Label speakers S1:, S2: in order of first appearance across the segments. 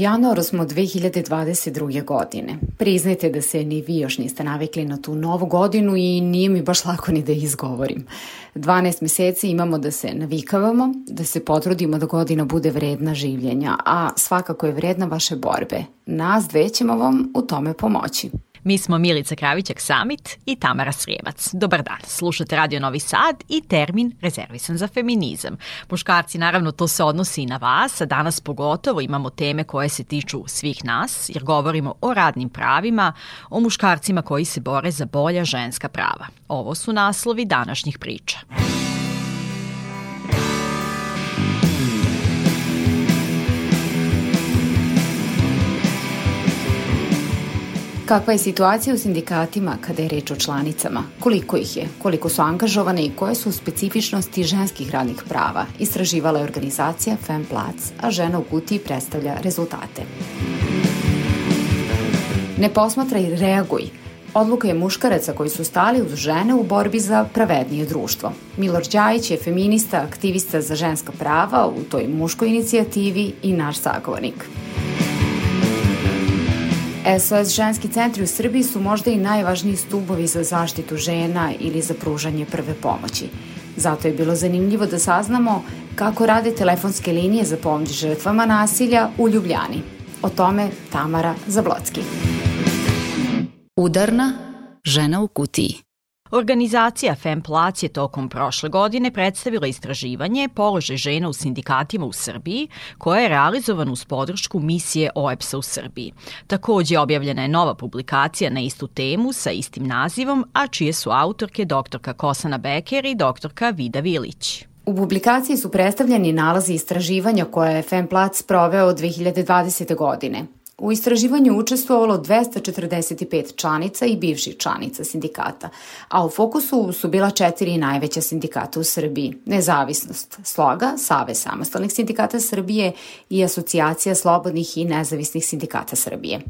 S1: januaru smo 2022. godine. Priznajte da se ni vi još niste navikli na tu novu godinu i nije mi baš lako ni da izgovorim. 12 meseci imamo da se navikavamo, da se potrudimo da godina bude vredna življenja, a svakako je vredna vaše borbe. Nas dve ćemo vam u tome pomoći.
S2: Mi smo Milica Kravićak Samit i Tamara Srijemac. Dobar dan, slušate Radio Novi Sad i termin rezervisan za feminizam. Muškarci, naravno, to se odnosi i na vas, a danas pogotovo imamo teme koje se tiču svih nas, jer govorimo o radnim pravima, o muškarcima koji se bore za bolja ženska prava. Ovo su naslovi današnjih priča.
S1: Kakva je situacija u sindikatima kada je reč o članicama? Koliko ih je? Koliko su angažovane i koje su specifičnosti ženskih radnih prava? Istraživala je organizacija Femplac, a žena u kutiji predstavlja rezultate. Ne posmatraj, reaguj. Odluka je muškaraca koji su stali uz žene u borbi za pravednije društvo. Milor Đajić je feminista, aktivista za ženska prava u toj muškoj inicijativi i naš sagovornik. SOS ženski centri u Srbiji su možda i najvažniji stubovi za zaštitu žena ili za pružanje prve pomoći. Zato je bilo zanimljivo da saznamo kako rade telefonske linije za pomoć žrtvama nasilja u Ljubljani. O tome Tamara Zablocki. Udarna žena u kutiji.
S2: Organizacija FEMPLAC je tokom prošle godine predstavila istraživanje položaj žena u sindikatima u Srbiji, koje je realizovano uz podršku misije OEPS-a u Srbiji. Takođe objavljena je nova publikacija na istu temu sa istim nazivom, a čije su autorke doktorka Kosana Beker i doktorka Vida Vilić.
S1: U publikaciji su predstavljeni nalazi istraživanja koje je FEMPLAC proveo od 2020. godine. U istraživanju učestvovalo 245 članica i bivših članica sindikata, a u fokusu su bila četiri najveća sindikata u Srbiji. Nezavisnost, Sloga, Save samostalnih sindikata Srbije i Asocijacija slobodnih i nezavisnih sindikata Srbije.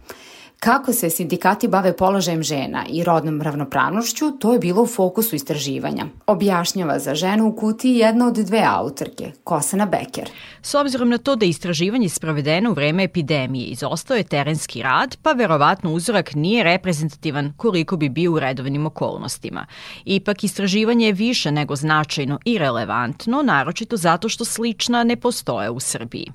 S1: Kako se sindikati bave položajem žena i rodnom ravnopravnošću, to je bilo u fokusu istraživanja. Objašnjava za ženu u kutiji jedna od dve autorke, Kosana Beker.
S2: S obzirom na to da je istraživanje sprovedeno u vreme epidemije, izostao je terenski rad, pa verovatno uzorak nije reprezentativan koliko bi bio u redovnim okolnostima. Ipak istraživanje je više nego značajno i relevantno, naročito zato što slična ne postoje u Srbiji.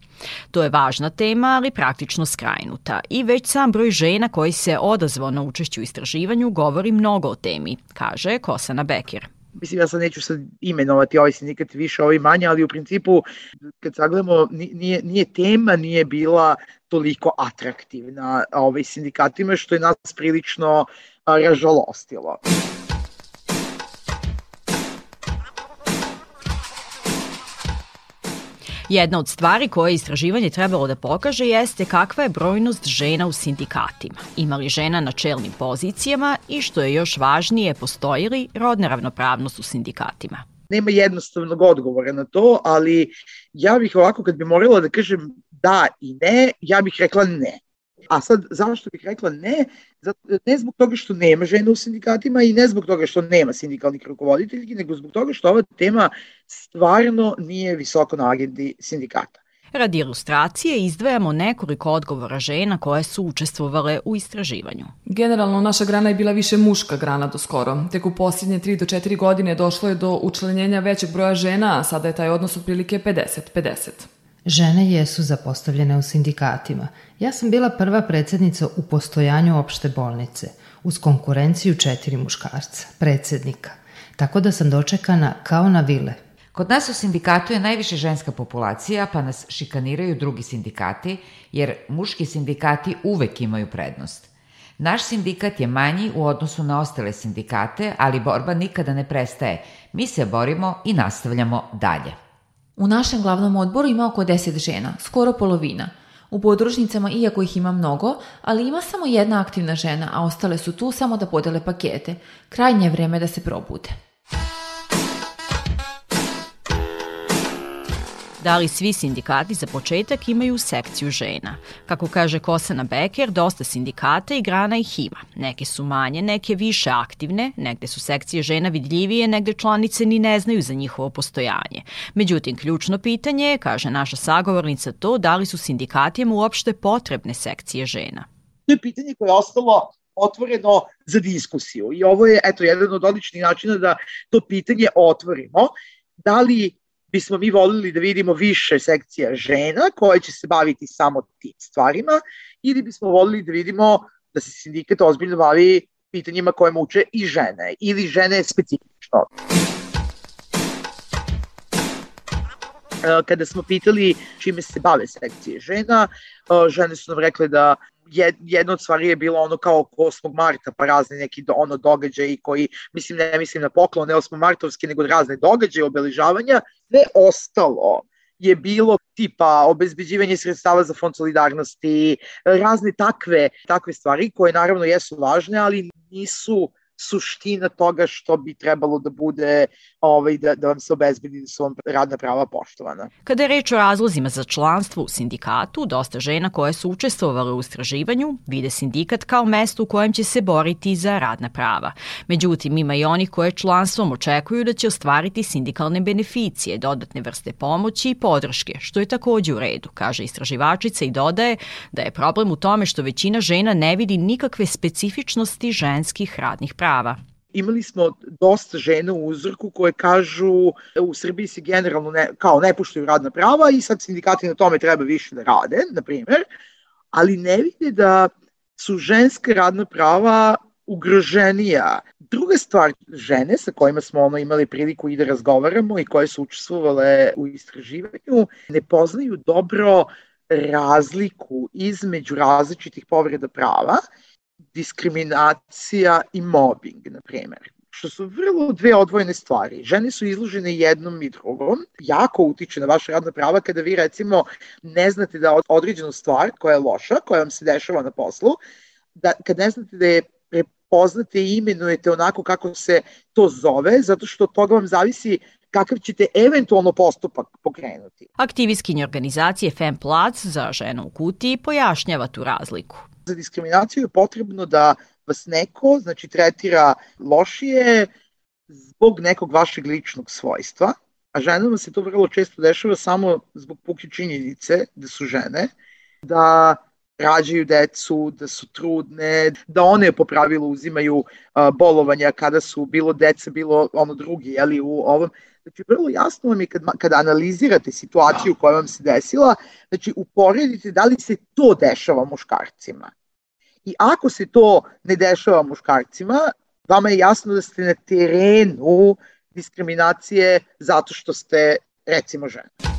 S2: To je važna tema, ali praktično skrajnuta i već sam broj žena žena koji se odazvao na učešću u istraživanju govori mnogo o temi, kaže Kosana Bekir.
S3: Mislim, ja sad neću sad imenovati ovaj sindikat više, ovaj manje, ali u principu, kad sagledamo, nije, nije tema, nije bila toliko atraktivna ovaj sindikatima, što je nas prilično ražalostilo.
S2: Jedna od stvari koje istraživanje trebalo da pokaže jeste kakva je brojnost žena u sindikatima. Ima li žena na čelnim pozicijama i što je još važnije, postoji li rodna ravnopravnost u sindikatima?
S3: Nema jednostavnog odgovora na to, ali ja bih ovako kad bi morala da kažem da i ne, ja bih rekla ne. A sad, zašto bih rekla ne? Ne zbog toga što nema žena u sindikatima i ne zbog toga što nema sindikalnih rukovoditeljki, nego zbog toga što ova tema stvarno nije visoko na agendi sindikata.
S2: Radi ilustracije izdvajamo nekoliko odgovora žena koje su učestvovale u istraživanju.
S4: Generalno, naša grana je bila više muška grana do skoro. Tek u posljednje 3 do 4 godine došlo je do učlanjenja većeg broja žena, a sada je taj odnos otprilike 50-50.
S5: Žene jesu zapostavljene u sindikatima. Ja sam bila prva predsednica u postojanju opšte bolnice, uz konkurenciju četiri muškarca, predsednika. Tako da sam dočekana kao na vile.
S6: Kod nas u sindikatu je najviše ženska populacija, pa nas šikaniraju drugi sindikati, jer muški sindikati uvek imaju prednost. Naš sindikat je manji u odnosu na ostale sindikate, ali borba nikada ne prestaje. Mi se borimo i nastavljamo dalje.
S7: U našem glavnom odboru ima oko 10 žena, skoro polovina. U podružnicama, iako ih ima mnogo, ali ima samo jedna aktivna žena, a ostale su tu samo da podele pakete. Krajnje je vreme da se probude.
S2: Da li svi sindikati za početak imaju sekciju žena? Kako kaže Kosana Beker, dosta sindikata i grana ih ima. Neke su manje, neke više aktivne, negde su sekcije žena vidljivije, negde članice ni ne znaju za njihovo postojanje. Međutim, ključno pitanje je, kaže naša sagovornica, to da li su sindikatijama uopšte potrebne sekcije žena.
S3: To je pitanje koje je ostalo otvoreno za diskusiju i ovo je eto jedan od odličnih načina da to pitanje otvorimo. Da li bismo mi volili da vidimo više sekcija žena koje će se baviti samo tim stvarima ili bismo volili da vidimo da se sindikat ozbiljno bavi pitanjima koje muče i žene ili žene specifično. Kada smo pitali čime se bave sekcije žena, žene su nam rekle da jedna od stvari je bilo ono kao 8. marta, pa razne neki do, ono događaji koji, mislim, ne mislim na poklon, ne 8. martovski, nego razne događaje, obeležavanja, sve ostalo je bilo tipa obezbeđivanje sredstava za fond solidarnosti, razne takve, takve stvari koje naravno jesu važne, ali nisu suština toga što bi trebalo da bude ovaj, da, da vam se obezbedi da su vam radna prava poštovana.
S2: Kada je reč o razlozima za članstvo u sindikatu, dosta žena koje su učestvovale u istraživanju vide sindikat kao mesto u kojem će se boriti za radna prava. Međutim, ima i onih koje članstvom očekuju da će ostvariti sindikalne beneficije, dodatne vrste pomoći i podrške, što je takođe u redu, kaže istraživačica i dodaje da je problem u tome što većina žena ne vidi nikakve specifičnosti ženskih radnih prava prava.
S3: Imali smo dosta žena u uzorku koje kažu u Srbiji se generalno ne, kao ne puštaju radna prava i sad sindikati na tome treba više da rade, na primjer, ali ne vide da su ženska radna prava ugroženija. Druga stvar, žene sa kojima smo ono imali priliku i da razgovaramo i koje su učestvovale u istraživanju, ne poznaju dobro razliku između različitih povreda prava diskriminacija i mobbing, na primjer što su vrlo dve odvojene stvari. Žene su izložene jednom i drugom. Jako utiče na vaše radna prava kada vi recimo ne znate da određenu stvar koja je loša, koja vam se dešava na poslu, da kad ne znate da je prepoznate i imenujete onako kako se to zove, zato što od toga vam zavisi kakav ćete eventualno postupak pokrenuti.
S2: Aktivistkinja organizacije FemPlac za ženu u kutiji pojašnjava tu razliku
S3: za diskriminaciju je potrebno da vas neko, znači, tretira lošije zbog nekog vašeg ličnog svojstva, a ženama se to vrlo često dešava samo zbog puke činjenice da su žene, da rađaju decu, da su trudne, da one po pravilu uzimaju bolovanja kada su bilo deca, bilo ono drugi, jeli, u ovom. Znači, vrlo jasno vam je kad, kad analizirate situaciju koja vam se desila, znači, uporedite da li se to dešava muškarcima. I ako se to ne dešava muškarcima, vama je jasno da ste na terenu diskriminacije zato što ste, recimo, žena.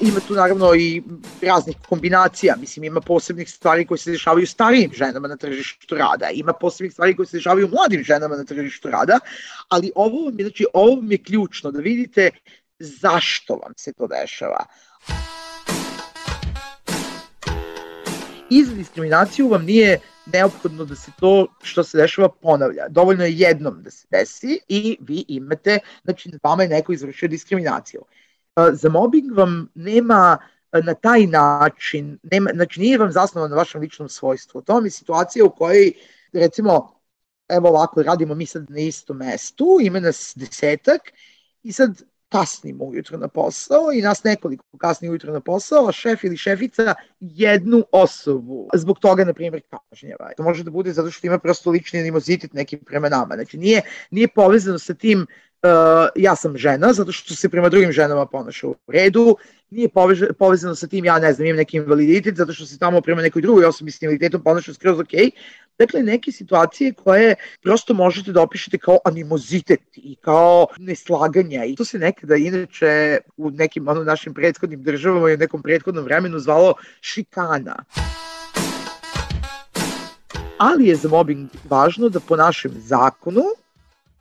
S3: Ima tu naravno i raznih kombinacija, mislim ima posebnih stvari koje se dešavaju starijim ženama na tržištu rada, ima posebnih stvari koje se dešavaju mladim ženama na tržištu rada, ali ovo vam je, znači, ovo vam je ključno da vidite zašto vam se to dešava. I za diskriminaciju vam nije neophodno da se to što se dešava ponavlja. Dovoljno je jednom da se desi i vi imate, znači vama je neko izvršio diskriminaciju. Za mobbing vam nema na taj način, nema, znači nije vam zasnovan na vašem ličnom svojstvu. To vam je situacija u kojoj, recimo, evo ovako, radimo mi sad na istom mestu, ima nas desetak i sad kasnimo ujutro na posao i nas nekoliko kasni ujutro na posao, a šef ili šefica jednu osobu. Zbog toga, na primjer, kažnjava. To može da bude zato što ima prosto lični animozitet nekim prema nama. Znači, nije, nije povezano sa tim ja sam žena, zato što se prema drugim ženama ponaša u redu, nije povezano sa tim ja ne znam, imam neki invaliditet, zato što se tamo prema nekoj drugoj osobi s invaliditetom ponaša skroz ok, Dakle, neke situacije koje prosto možete da opišete kao animozitet i kao neslaganja i to se nekada inače u nekim ono, našim prethodnim državama i u nekom prethodnom vremenu zvalo šikana. Ali je za mobbing važno da po našem zakonu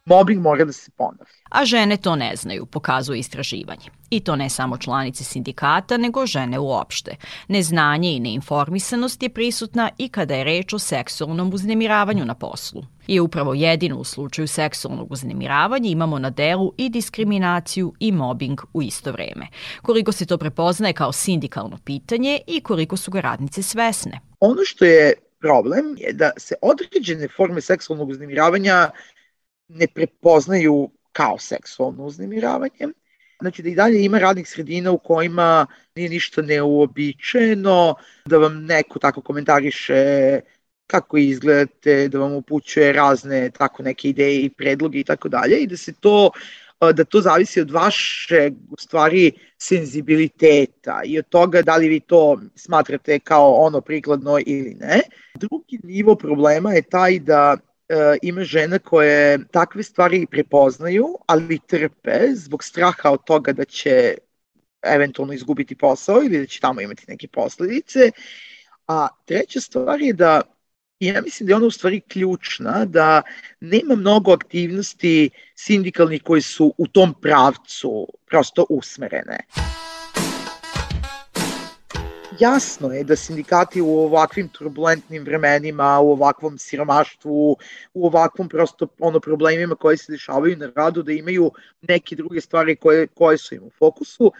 S3: mobbing mora da se ponavlja.
S2: A žene to ne znaju, pokazuje istraživanje. I to ne samo članice sindikata, nego žene uopšte. Neznanje i neinformisanost je prisutna i kada je reč o seksualnom uznemiravanju na poslu. I upravo jedino u slučaju seksualnog uznemiravanja imamo na delu i diskriminaciju i mobbing u isto vreme. Koliko se to prepoznaje kao sindikalno pitanje i koliko su ga radnice svesne.
S3: Ono što je problem je da se određene forme seksualnog uznemiravanja ne prepoznaju kao seksualno uznemiravanje. Znači da i dalje ima radnih sredina u kojima nije ništa neuobičajeno, da vam neko tako komentariše kako izgledate, da vam upućuje razne tako neke ideje i predloge i tako dalje i da se to da to zavisi od vaše u stvari senzibiliteta i od toga da li vi to smatrate kao ono prikladno ili ne. Drugi nivo problema je taj da e, ima žena koje takve stvari prepoznaju, ali trpe zbog straha od toga da će eventualno izgubiti posao ili da će tamo imati neke posledice. A treća stvar je da ja mislim da je ona u stvari ključna, da nema mnogo aktivnosti sindikalnih koji su u tom pravcu prosto usmerene. Jasno je da sindikati u ovakvim turbulentnim vremenima, u ovakvom siromaštvu, u ovakvom prosto ono problemima koje se dešavaju na radu, da imaju neke druge stvari koje, koje su im u fokusu,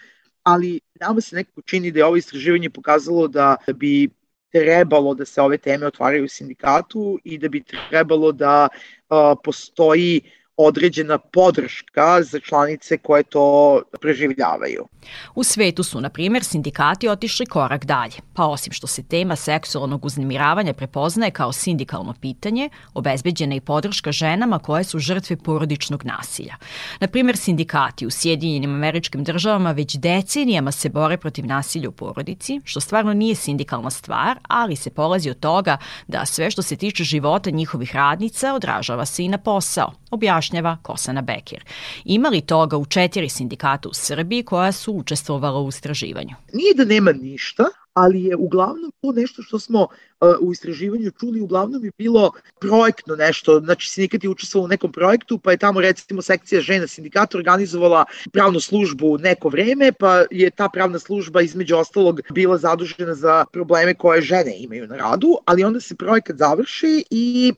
S3: ali nama se nekako čini da je ovo istraživanje pokazalo da bi trebalo da se ove teme otvaraju u sindikatu i da bi trebalo da uh, postoji određena podrška za članice koje to preživljavaju.
S2: U svetu su, na primjer, sindikati otišli korak dalje, pa osim što se tema seksualnog uznemiravanja prepoznaje kao sindikalno pitanje, obezbeđena i podrška ženama koje su žrtve porodičnog nasilja. Na primjer, sindikati u Sjedinjenim američkim državama već decenijama se bore protiv nasilja u porodici, što stvarno nije sindikalna stvar, ali se polazi od toga da sve što se tiče života njihovih radnica odražava se i na posao, objašnjava Kosana Bekir. Ima li toga u četiri sindikata u Srbiji koja su učestvovala u istraživanju?
S3: Nije da nema ništa, ali je uglavnom to nešto što smo uh, u istraživanju čuli, uglavnom je bilo projektno nešto, znači sindikat je učestvovao u nekom projektu, pa je tamo recimo sekcija žena sindikata organizovala pravnu službu neko vreme, pa je ta pravna služba između ostalog bila zadužena za probleme koje žene imaju na radu, ali onda se projekat završi i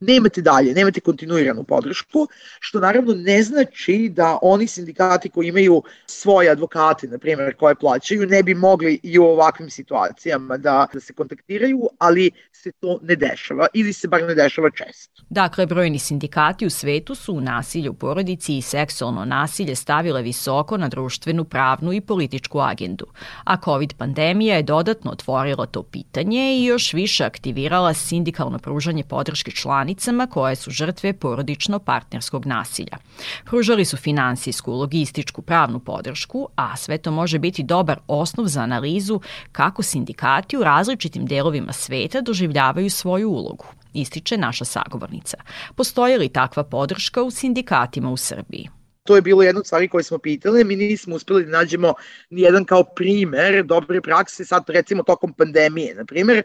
S3: nemate dalje, nemate kontinuiranu podršku, što naravno ne znači da oni sindikati koji imaju svoje advokate, na primjer, koje plaćaju, ne bi mogli i u ovakvim situacijama da, da se kontaktiraju, ali se to ne dešava ili se bar ne dešava često.
S2: Dakle, brojni sindikati u svetu su u nasilju u porodici i seksualno nasilje stavile visoko na društvenu, pravnu i političku agendu, a COVID pandemija je dodatno otvorila to pitanje i još više aktivirala sindikalno pružanje podrške člani članicama koje su žrtve porodično-partnerskog nasilja. Pružali su finansijsku, logističku, pravnu podršku, a sve to može biti dobar osnov za analizu kako sindikati u različitim delovima sveta doživljavaju svoju ulogu ističe naša sagovornica. Postoji li takva podrška u sindikatima u Srbiji?
S3: To je bilo jedna od stvari koje smo pitali, mi nismo uspeli da nađemo ni jedan kao primer dobre prakse, sad recimo tokom pandemije, na primer,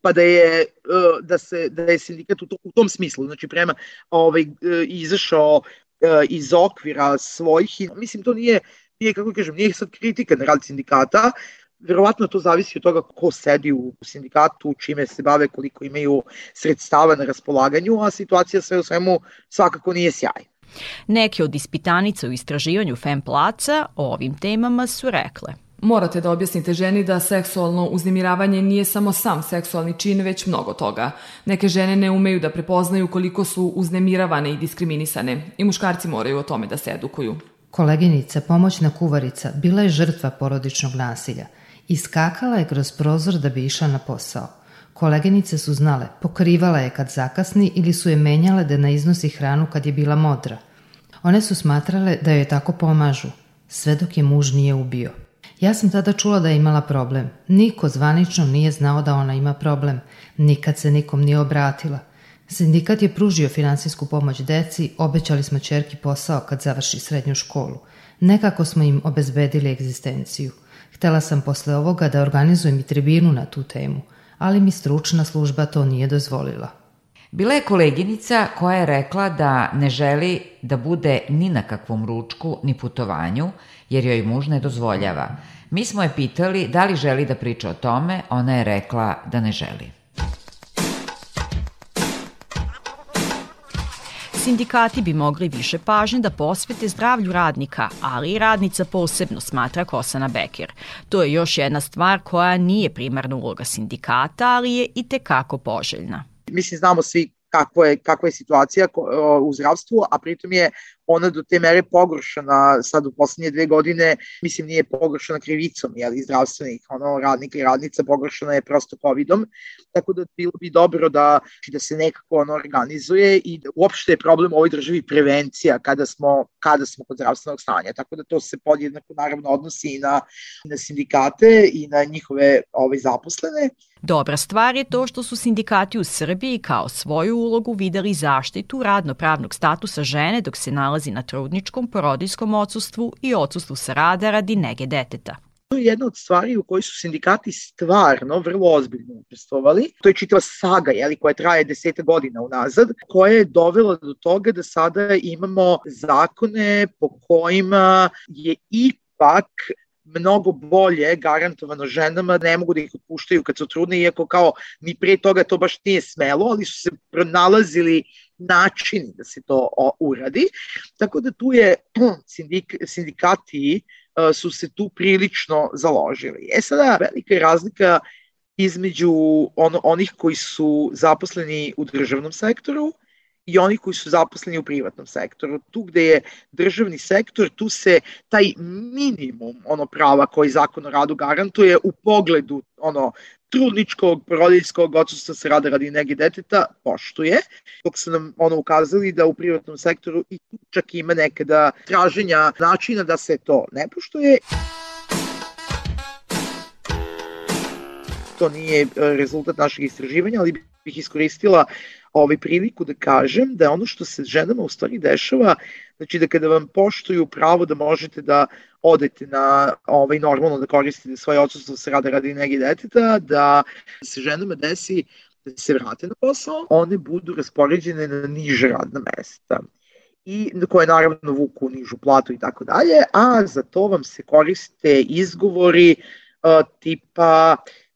S3: pa da je uh, da se da je sindikat u, to, u tom smislu znači prema ovaj uh, izašao uh, iz okvira svojih mislim to nije nije kako kažem nije sad kritika na rad sindikata verovatno to zavisi od toga ko sedi u sindikatu, čime se bave, koliko imaju sredstava na raspolaganju, a situacija sve u svemu svakako nije sjajna.
S2: Neke od ispitanica u istraživanju FEM placa o ovim temama su rekle –
S4: Morate da objasnite ženi da seksualno uznemiravanje nije samo sam seksualni čin, već mnogo toga. Neke žene ne umeju da prepoznaju koliko su uznemiravane i diskriminisane i muškarci moraju o tome da se edukuju.
S5: Koleginica, pomoćna kuvarica, bila je žrtva porodičnog nasilja. Iskakala je kroz prozor da bi išla na posao. Koleginice su znale, pokrivala je kad zakasni ili su je menjale da ne iznosi hranu kad je bila modra. One su smatrale da joj tako pomažu, sve dok je muž nije ubio. Ja sam tada čula da je imala problem. Niko zvanično nije znao da ona ima problem. Nikad se nikom nije obratila. Sindikat je pružio finansijsku pomoć deci, obećali smo čerki posao kad završi srednju školu. Nekako smo im obezbedili egzistenciju. Htela sam posle ovoga da organizujem i tribinu na tu temu, ali mi stručna služba to nije dozvolila.
S6: Bila je koleginica koja je rekla da ne želi da bude ni na kakvom ručku ni putovanju, jer joj muž ne dozvoljava. Mi smo je pitali da li želi da priča o tome, ona je rekla da ne želi.
S2: Sindikati bi mogli više pažnje da posvete zdravlju radnika, ali i radnica posebno smatra Kosana Beker. To je još jedna stvar koja nije primarna uloga sindikata, ali je i tekako poželjna.
S3: Mislim, znamo svi kakva je, kakva je situacija u zdravstvu, a pritom je ona do te mere pogoršana sad u poslednje dve godine, mislim nije pogoršana krivicom, jeli, zdravstvenih ono, radnika i radnica, pogoršana je prosto covidom, tako da bilo bi dobro da, da se nekako ono organizuje i da uopšte je problem u ovoj državi prevencija kada smo, kada smo kod zdravstvenog stanja, tako da to se podjednako naravno odnosi i na, na sindikate i na njihove ove, zaposlene.
S2: Dobra stvar je to što su sindikati u Srbiji kao svoju ulogu videli zaštitu radno-pravnog statusa žene dok se nalazi na trudničkom, porodijskom odsustvu i odsustvu sa rada radi nege deteta.
S3: To je jedna od stvari u kojoj su sindikati stvarno vrlo ozbiljno učestvovali. To je čitava saga jeli, koja traje deseta godina unazad, koja je dovela do toga da sada imamo zakone po kojima je ipak mnogo bolje garantovano ženama, ne mogu da ih otpuštaju kad su trudne, iako kao ni pre toga to baš nije smelo, ali su se pronalazili načini da se to uradi. Tako da tu je sindik, sindikati su se tu prilično založili. E sada, velika je razlika između ono, onih koji su zaposleni u državnom sektoru i oni koji su zaposleni u privatnom sektoru. Tu gde je državni sektor, tu se taj minimum ono prava koji zakon o radu garantuje u pogledu ono trudničkog, porodiljskog odsustva se rada radi negi deteta poštuje, dok su nam ono ukazali da u privatnom sektoru i tu čak ima nekada traženja načina da se to ne poštuje. To nije e, rezultat našeg istraživanja, ali bih iskoristila ovaj priliku da kažem da ono što se ženama u stvari dešava, znači da kada vam poštuju pravo da možete da odete na ovaj normalno da koristite svoje odsustvo sa rada radi negi deteta, da se ženama desi da se vrate na posao, one budu raspoređene na niže radna mesta. I koje naravno vuku nižu platu i tako dalje, a za to vam se koriste izgovori uh, tipa uh,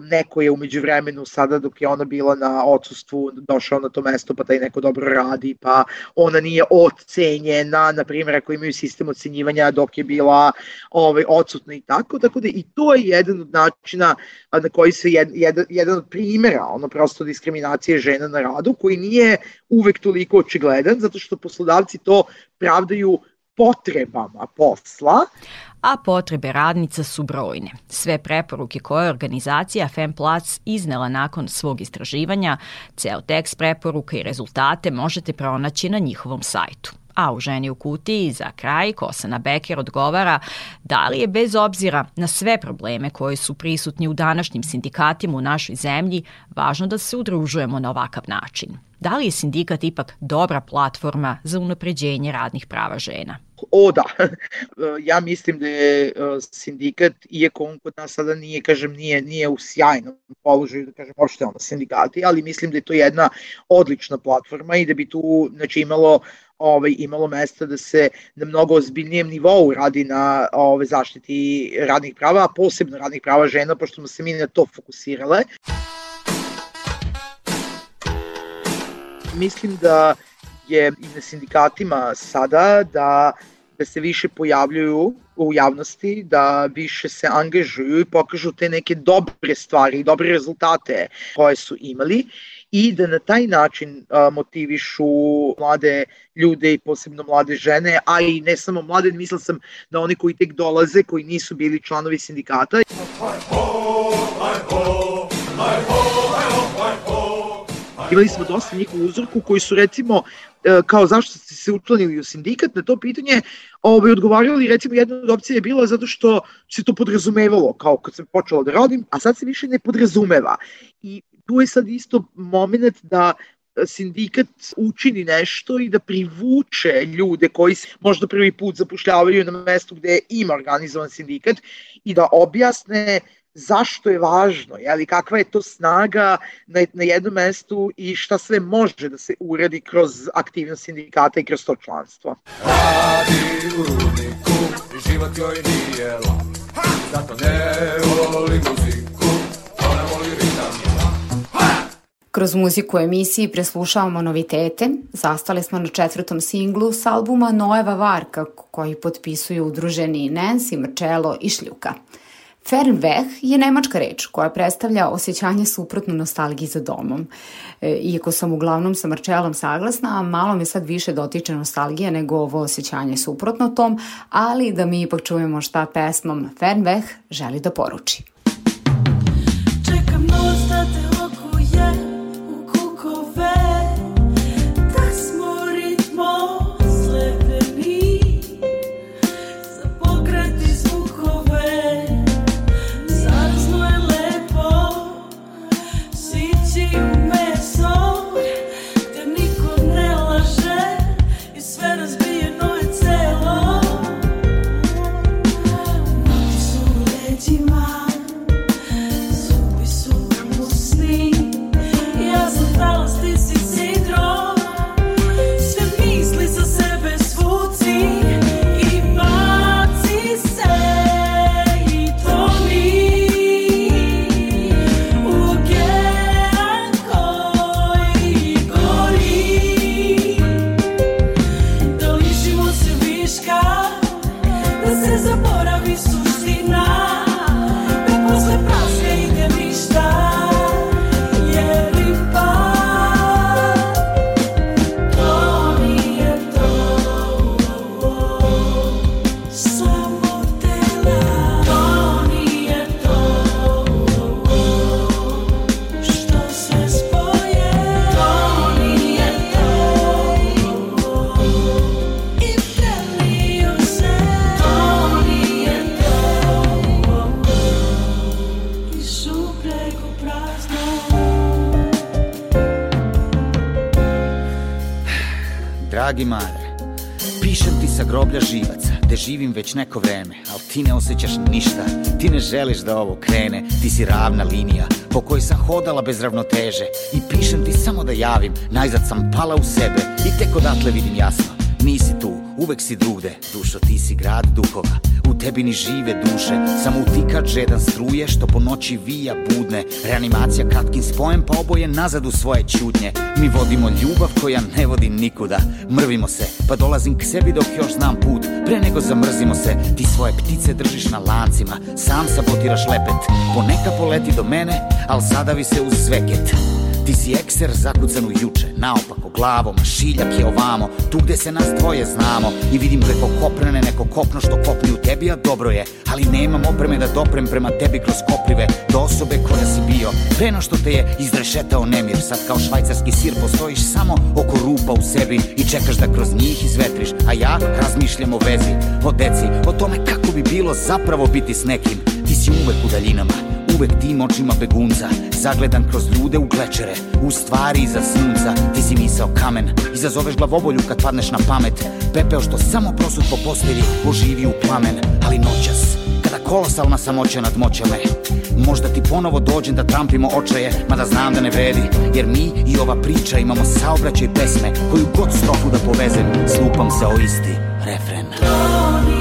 S3: neko je umeđu vremenu sada dok je ona bila na odsustvu došao na to mesto pa taj neko dobro radi pa ona nije ocenjena na primjer ako imaju sistem ocenjivanja dok je bila ovaj, odsutna i tako tako da i to je jedan od načina na koji se jed, jedan, jedan od primjera ono prosto diskriminacije žena na radu koji nije uvek toliko očigledan zato što poslodavci to pravdaju potrebama posla
S2: a potrebe radnica su brojne. Sve preporuke koje je organizacija FemPlac iznela nakon svog istraživanja, ceo tekst preporuka i rezultate možete pronaći na njihovom sajtu. A u ženi u kutiji za kraj Kosana Beker odgovara da li je bez obzira na sve probleme koji su prisutni u današnjim sindikatima u našoj zemlji važno da se udružujemo na ovakav način. Da li je sindikat ipak dobra platforma za unapređenje radnih prava žena?
S3: O da, ja mislim da je e, sindikat, iako on kod nas sada nije, kažem, nije, nije u sjajnom položaju, da kažem, opšte ono sindikati, ali mislim da je to jedna odlična platforma i da bi tu znači, imalo ovaj, imalo mesta da se na mnogo ozbiljnijem nivou radi na ove, zaštiti radnih prava, a posebno radnih prava žena, pošto smo se mi na to fokusirale. Mislim da je i na sindikatima sada da da se više pojavljuju u javnosti, da više se angažuju i pokažu te neke dobre stvari i dobre rezultate koje su imali i da na taj način a, motivišu mlade ljude i posebno mlade žene, a i ne samo mlade, mislila sam da oni koji tek dolaze, koji nisu bili članovi sindikata. Imali smo dosta njih u uzorku koji su recimo E, kao zašto ste se učlanili u sindikat, na to pitanje ovaj, odgovarali, recimo jedna od opcija je bila zato što se to podrazumevalo, kao kad sam počela da radim, a sad se više ne podrazumeva. I tu je sad isto moment da sindikat učini nešto i da privuče ljude koji se možda prvi put zapošljavaju na mestu gde ima organizovan sindikat i da objasne zašto je važno, jeli, kakva je to snaga na, na jednom mestu i šta sve može da se uredi kroz aktivnost sindikata i kroz to članstvo. Radi u rudniku, život joj nije lak, zato ne voli muziku, ona voli ritam.
S8: Kroz muziku u emisiji preslušavamo novitete. Zastali smo na četvrtom singlu s albuma Noeva Varka, koji potpisuju udruženi Nancy, Marcello i Šljuka. Fernweh je nemačka reč koja predstavlja osjećanje suprotno nostalgiji za domom. E, iako sam uglavnom sa Marčelom saglasna, malo me sad više dotiče nostalgija nego ovo osjećanje suprotno tom, ali da mi ipak čujemo šta pesmom Fernweh želi da poruči. Čekam noć da te
S9: dragi Mare, pišem ti sa groblja živaca, gde živim već neko vreme, ali ti ne osjećaš ništa, ti ne želiš da ovo krene, ti si ravna linija, po kojoj sam hodala bez ravnoteže. I pišem ti samo da javim, najzad sam pala u sebe i tek odatle vidim jasno, nisi tu, uvek si drugde, dušo ti si grad duhova, u tebi ni žive duše, samo utikač žedan struje što po noći vija budne, reanimacija kratkim spojem pa oboje nazad u svoje čudnje, mi vodimo ljubav koja ne vodi nikuda, mrvimo se, pa dolazim k sebi dok još znam put, pre nego zamrzimo se, ti svoje ptice držiš na lancima, sam sabotiraš lepet, poneka poleti do mene, al sadavi se uz sveket, Ti si ekser zakucan u juče, naopako glavom, šiljak je ovamo, tu gde se nas dvoje znamo. I vidim preko koprene neko kopno što kopni u tebi, a dobro je, ali nemam opreme da doprem prema tebi kroz koprive do osobe koja si bio. Preno što te je izrešetao nemir, sad kao švajcarski sir postojiš samo oko rupa u sebi i čekaš da kroz njih izvetriš, a ja razmišljam o vezi, o deci, o tome kako bi bilo zapravo biti s nekim. Ti si uvek u daljinama, uvek tim očima begunca Zagledan kroz ljude u glečere U stvari iza sunca Ti si misao kamen. Izazoveš glavobolju kad padneš na pamet. Pepeo što samo prosut po postelji Oživi u plamen. Ali noćas Kada kolosalna samoća nadmoća me Možda ti ponovo dođem da trampimo očaje Mada znam da ne vredi. Jer mi i ova priča imamo saobraćaj pesme Koju god strofu da povezem Slupam se o isti refren. To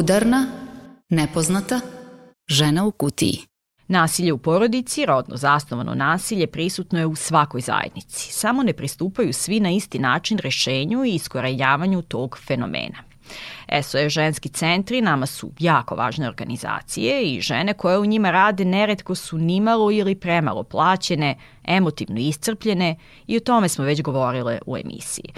S10: Udarna, nepoznata,
S11: Žena u kutiji.
S2: Nasilje u porodici, rodno zasnovano nasilje, prisutno je u svakoj zajednici. Samo ne pristupaju svi na isti način rešenju i iskorenjavanju tog fenomena. SOS ženski centri nama su jako važne organizacije i žene koje u njima rade neretko su nimalo ili premalo plaćene, emotivno iscrpljene i o tome smo već govorile u emisiji.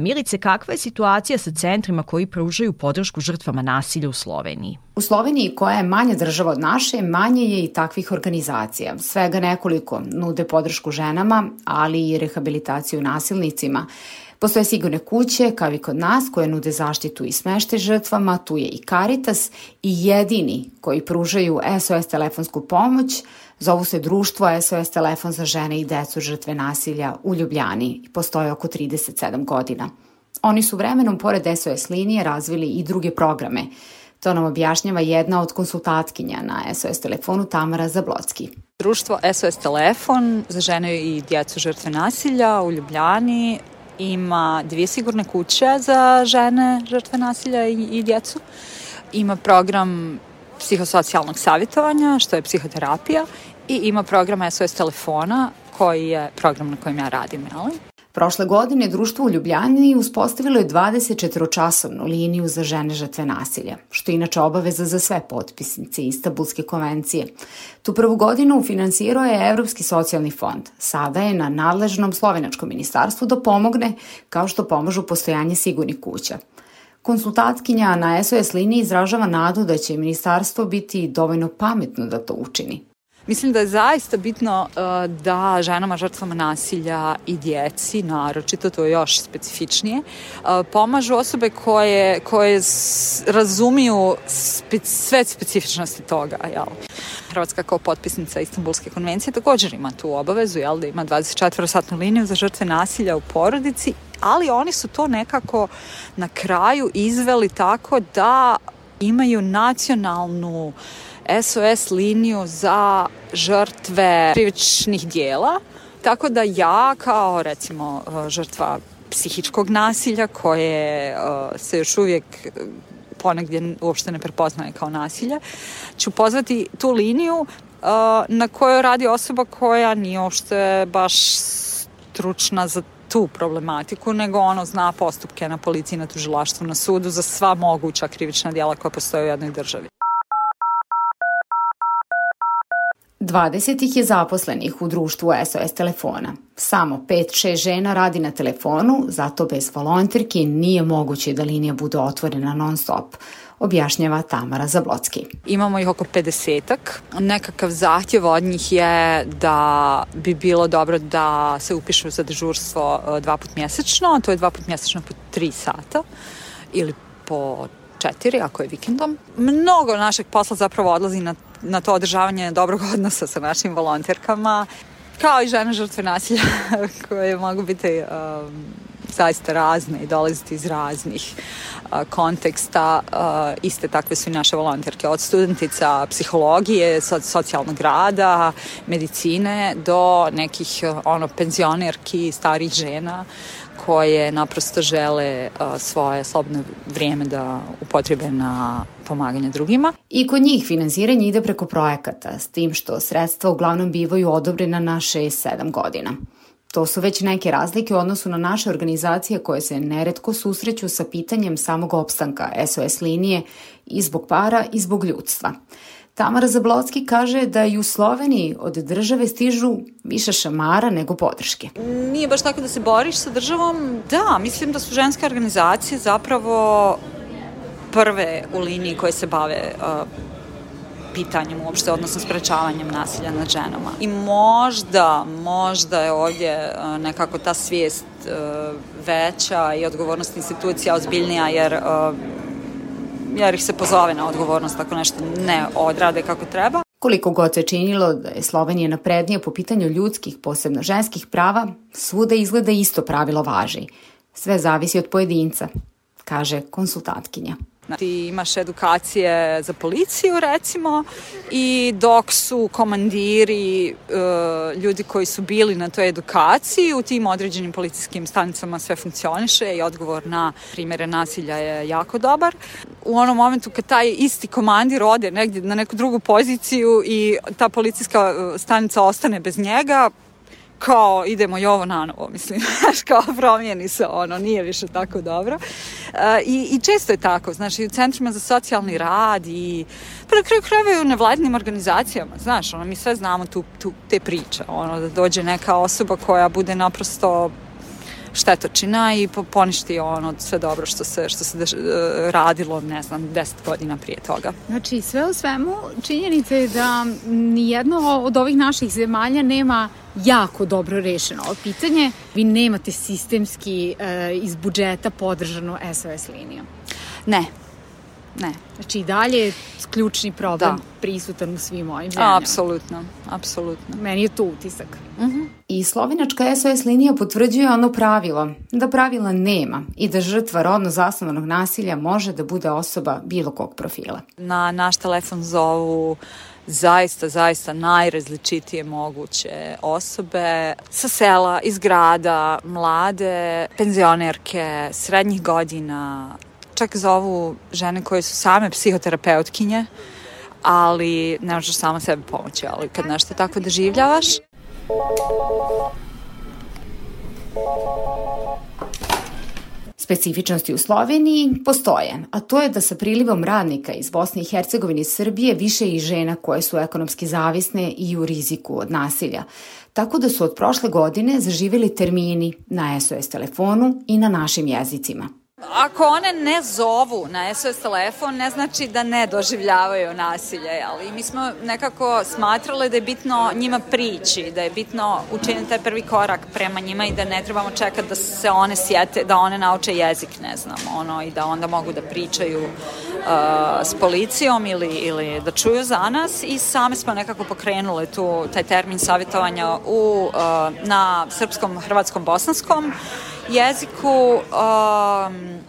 S2: Milice, kakva je situacija sa centrima koji pružaju podršku žrtvama nasilja u Sloveniji?
S1: U Sloveniji, koja je manja država od naše, manje je i takvih organizacija. Svega nekoliko nude podršku ženama, ali i rehabilitaciju nasilnicima. Postoje sigurne kuće, kao i kod nas, koje nude zaštitu i smešte žrtvama, tu je i Caritas i jedini koji pružaju SOS telefonsku pomoć, zovu se društvo SOS telefon za žene i decu žrtve nasilja u Ljubljani i postoje oko 37 godina. Oni su vremenom, pored SOS linije, razvili i druge programe. To nam objašnjava jedna od konsultatkinja na SOS telefonu Tamara Zablocki.
S12: Društvo SOS telefon za žene i djecu žrtve nasilja u Ljubljani ima dvije sigurne kuće za žene žrtve nasilja i, i djecu. Ima program psihosocijalnog savjetovanja, što je psihoterapija, i ima program SOS telefona, koji je program na kojem ja radim. Jeli?
S1: Prošle godine društvo u Ljubljani uspostavilo je 24-časovnu liniju za žene žrtve nasilja, što je inače obaveza za sve potpisnice Istanbulske konvencije. Tu prvu godinu finansirao je Evropski socijalni fond. Sada je na nadležnom slovenačkom ministarstvu da pomogne kao što pomažu postojanje sigurnih kuća. Konsultatkinja na SOS liniji izražava nadu da će ministarstvo biti dovoljno pametno da to učini.
S12: Mislim da je zaista bitno uh, da ženama žrtvama nasilja i djeci, naročito to je još specifičnije, uh, pomažu osobe koje, koje razumiju spe, sve specifičnosti toga. Jel? Hrvatska kao potpisnica Istanbulske konvencije također ima tu obavezu jel, da ima 24-satnu liniju za žrtve nasilja u porodici, ali oni su to nekako na kraju izveli tako da imaju nacionalnu uh, SOS liniju za žrtve krivičnih dijela. Tako da ja kao recimo žrtva psihičkog nasilja koje uh, se još uvijek ponegdje uopšte ne prepoznaje kao nasilje, ću pozvati tu liniju uh, na kojoj radi osoba koja nije uopšte baš stručna za tu problematiku, nego ono zna postupke na policiji, na tužilaštvu, na sudu za sva moguća krivična dijela koja postoje u jednoj državi.
S1: 20 ih je zaposlenih u društvu SOS telefona. Samo 5-6 žena radi na telefonu, zato bez volonterki nije moguće da linija bude otvorena non stop objašnjava Tamara Zablocki.
S12: Imamo ih oko 50-ak. Nekakav zahtjev od njih je da bi bilo dobro da se upišu za dežurstvo e, dva put mjesečno, to je dva put mjesečno po 3 sata ili po četiri, ako je vikendom. Mnogo našeg posla zapravo odlazi na, na to održavanje dobrog odnosa sa našim volonterkama, kao i žene žrtve nasilja koje mogu biti um, zaista razne i dolaziti iz raznih konteksta. Iste takve su i naše volonterke, od studentica psihologije, so, socijalnog rada, medicine, do nekih ono, penzionerki, starih žena koje naprosto žele svoje slobodno vrijeme da upotrebe na pomaganje drugima.
S1: I kod njih finansiranje ide preko projekata, s tim što sredstva uglavnom bivaju odobrena na 6-7 godina. To su već neke razlike u odnosu na naše organizacije koje se neretko susreću sa pitanjem samog opstanka SOS linije i zbog para i zbog ljudstva. Tamara Zablocki kaže da i u Sloveniji od države stižu više šamara nego podrške.
S12: Nije baš tako da se boriš sa državom. Da, mislim da su ženske organizacije zapravo prve u liniji koje se bave uh, pitanjem uopšte, odnosno sprečavanjem nasilja nad ženama. I možda, možda je ovdje uh, nekako ta svijest uh, veća i odgovornost institucija ozbiljnija, jer uh, jer ih se pozove na odgovornost ako nešto ne odrade kako treba.
S1: Koliko god se činilo da je Slovenija naprednija po pitanju ljudskih, posebno ženskih prava, svuda izgleda isto pravilo važi. Sve zavisi od pojedinca, kaže konsultantkinja.
S12: Ti imaš edukacije za policiju recimo i dok su komandiri, uh, ljudi koji su bili na toj edukaciji u tim određenim policijskim stanicama sve funkcioniše i odgovor na primere nasilja je jako dobar. U onom momentu kad taj isti komandir ode negdje na neku drugu poziciju i ta policijska uh, stanica ostane bez njega, kao idemo i ovo na novo, mislim, znaš, kao promijeni se ono, nije više tako dobro. E, i, I često je tako, znaš, i u centrima za socijalni rad i pa na kraju krajeva i u nevladnim organizacijama, znaš, ono, mi sve znamo tu, tu, te priče, ono, da dođe neka osoba koja bude naprosto štetočina i poništi ono sve dobro što se, što se deš, e, radilo, ne znam, deset godina prije toga.
S1: Znači, sve u svemu, činjenica je da nijedno od ovih naših zemalja nema jako dobro rešeno ovo pitanje. Vi nemate sistemski e, iz budžeta podržanu SOS liniju.
S12: Ne, ne.
S1: Znači i dalje je ključni problem da. prisutan u svim ovim zemljama.
S12: Apsolutno, apsolutno.
S1: Meni je to utisak. Uh mhm. -huh. I slovenačka SOS linija potvrđuje ono pravilo, da pravila nema i da žrtva rodno zasnovanog nasilja može da bude osoba bilo kog profila.
S12: Na naš telefon zovu zaista, zaista najrazličitije moguće osobe sa sela, iz grada, mlade, penzionerke, srednjih godina, čak zovu žene koje su same psihoterapeutkinje, ali ne možeš sama sebi pomoći, ali kad nešto tako doživljavaš...
S1: Specifičnosti u Sloveniji postoje, a to je da sa prilivom radnika iz Bosne i Hercegovine i Srbije više i žena koje su ekonomski zavisne i u riziku od nasilja. Tako da su od prošle godine zaživjeli termini na SOS telefonu i na našim jezicima.
S12: Ako one ne zovu na SOS telefon, ne znači da ne doživljavaju nasilje, ali mi smo nekako smatrali da je bitno njima prići, da je bitno učiniti taj prvi korak prema njima i da ne trebamo čekati da se one sjete, da one nauče jezik, ne znam, ono, i da onda mogu da pričaju uh, s policijom ili, ili da čuju za nas. I same smo nekako pokrenule tu, taj termin savjetovanja u, uh, na srpskom, hrvatskom, bosanskom jeziku, um,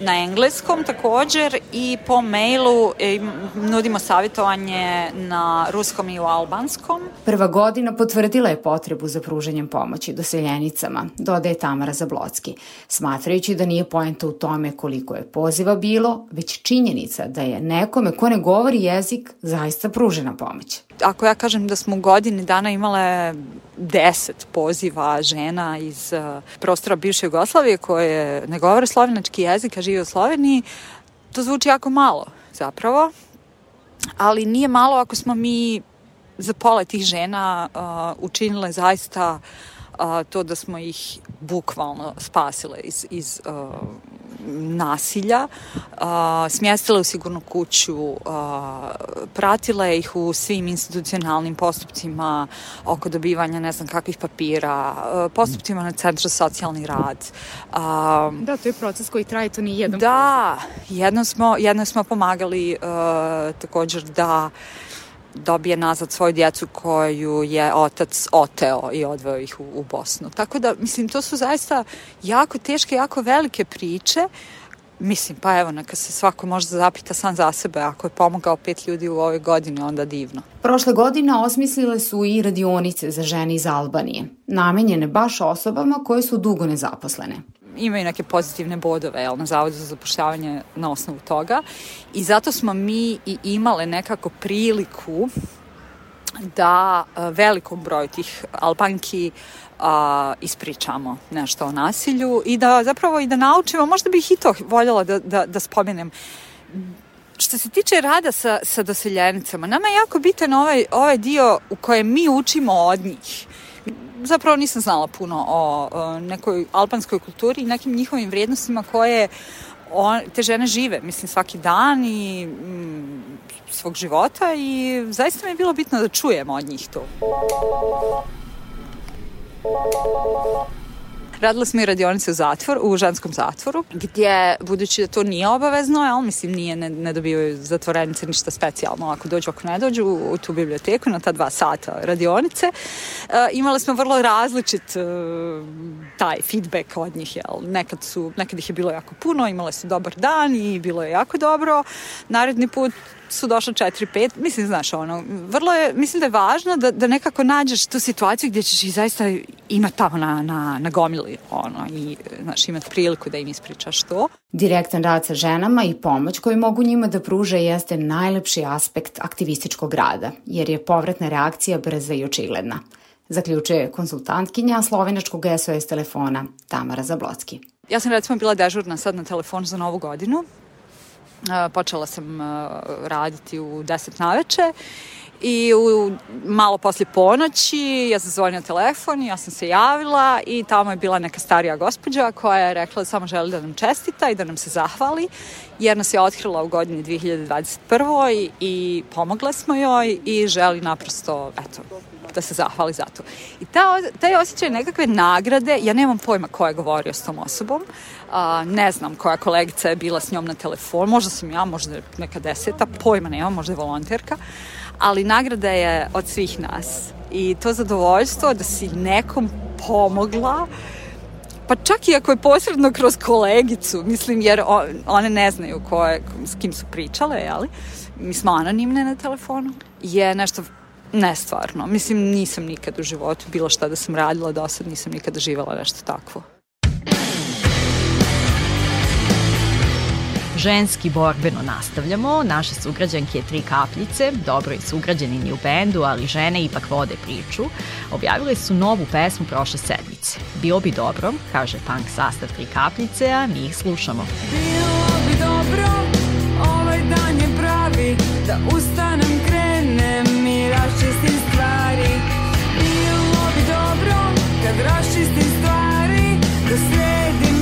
S12: na engleskom također i po mailu e, nudimo savjetovanje na ruskom i u albanskom.
S1: Prva godina potvrdila je potrebu za pruženjem pomoći doseljenicama, dodaje Tamara Zablocki, smatrajući da nije poenta u tome koliko je poziva bilo, već činjenica da je nekome ko ne govori jezik zaista pružena pomoć
S12: ako ja kažem da smo u godini dana imale deset poziva žena iz uh, prostora bivše Jugoslavije koje ne govore slovenački jezik, a žive u Sloveniji, to zvuči jako malo zapravo, ali nije malo ako smo mi za pola tih žena uh, učinile zaista uh, to da smo ih bukvalno spasile iz, iz uh, nasilja, a, smjestila u sigurnu kuću, a, pratila ih u svim institucionalnim postupcima oko dobivanja ne znam kakvih papira, a, postupcima na centru socijalni rad.
S1: A, da, to je proces koji traje, to nije jedan
S12: Da, jedno smo, jedno smo pomagali a, također da dobije nazad svoju djecu koju je otac oteo i odveo ih u, u Bosnu. Tako da, mislim, to su zaista jako teške, jako velike priče. Mislim, pa evo, neka se svako možda zapita sam za sebe. Ako je pomogao pet ljudi u ovoj godini, onda divno.
S1: Prošle godine osmislile su i radionice za žene iz Albanije, namenjene baš osobama koje su dugo nezaposlene
S12: imaju neke pozitivne bodove jel, na Zavodu za zapošljavanje na osnovu toga. I zato smo mi i imale nekako priliku da velikom broju tih Albanki a, ispričamo nešto o nasilju i da zapravo i da naučimo, možda bih i to voljela da, da, da spomenem, što se tiče rada sa, sa doseljenicama, nama je jako bitan ovaj, ovaj dio u kojem mi učimo od njih zapravo nisam znala puno o, o nekoj albanskoj kulturi i nekim njihovim vrijednostima koje on, te žene žive, mislim, svaki dan i mm, svog života i zaista mi je bilo bitno da čujemo od njih to. Radila smo i radionice u zatvor, u ženskom zatvoru, gdje, budući da to nije obavezno, jel, mislim, nije, ne, ne dobivaju zatvorenice ništa specijalno, ako dođu, ako ne dođu u, u tu biblioteku na ta dva sata radionice, uh, imali smo vrlo različit uh, taj feedback od njih, jel, nekad su, nekad ih je bilo jako puno, imale su dobar dan i bilo je jako dobro, naredni put su došla 4-5, mislim, znaš, ono, vrlo je, mislim da je važno da, da nekako nađeš tu situaciju gdje ćeš ih zaista imati tamo na, na, na gomili, ono, i, znaš, imati priliku da im ispričaš to.
S1: Direktan rad sa ženama i pomoć koju mogu njima da pruže jeste najlepši aspekt aktivističkog rada, jer je povratna reakcija brza i očigledna zaključuje konsultantkinja slovenačkog SOS telefona Tamara Zablocki.
S12: Ja sam recimo bila dežurna sad na telefonu za novu godinu počela sam raditi u 10 naveče i u, malo poslije ponoći ja sam zvonila telefon i ja sam se javila i tamo je bila neka starija gospođa koja je rekla da samo želi da nam čestita i da nam se zahvali jer nas je otkrila u godini 2021. i, i pomogla smo joj i želi naprosto eto, da se zahvali za to. I ta, taj osjećaj nekakve nagrade, ja nemam pojma ko je govorio s tom osobom, a, ne znam koja kolegica je bila s njom na telefon, možda sam ja, možda neka deseta, pojma nemam, možda je volonterka, ali nagrada je od svih nas. I to zadovoljstvo da si nekom pomogla, pa čak i ako je posredno kroz kolegicu, mislim, jer one ne znaju ko je, s kim su pričale, jeli? Mi smo anonimne na telefonu, je nešto nestvarno. Mislim, nisam nikad u životu bilo šta da sam radila do sad, nisam nikada živala nešto takvo.
S2: Ženski borbeno nastavljamo, naše sugrađanke Tri kapljice, dobro i sugrađanini u bendu, ali žene ipak vode priču, objavile su novu pesmu prošle sedmice. Bilo bi dobro, kaže punk sastav Tri kapljice, a mi ih slušamo.
S11: Bilo bi dobro, ovaj dan je pravi, da ustanem, krenem stvari. Dobro, kad raščistim stvari, da sredim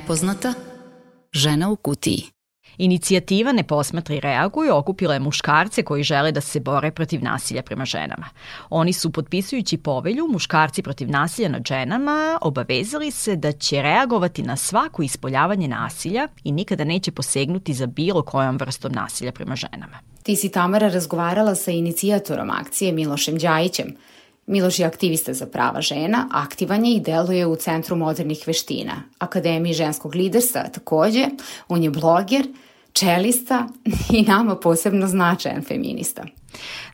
S2: Nepoznata žena u kutiji. Inicijativa Ne posmatra i reaguj okupila je muškarce koji žele da se bore protiv nasilja prema ženama. Oni su, potpisujući povelju Muškarci protiv nasilja nad ženama, obavezali se da će reagovati na svako ispoljavanje nasilja i nikada neće posegnuti za bilo kojom vrstom nasilja prema ženama.
S1: Ti si Tamara razgovarala sa inicijatorom akcije Milošem Đajićem, Miloš je aktivista za prava žena, aktivan je i deluje u Centru modernih veština, Akademiji ženskog liderstva takođe, on je bloger, čelista i nama posebno značajan feminista.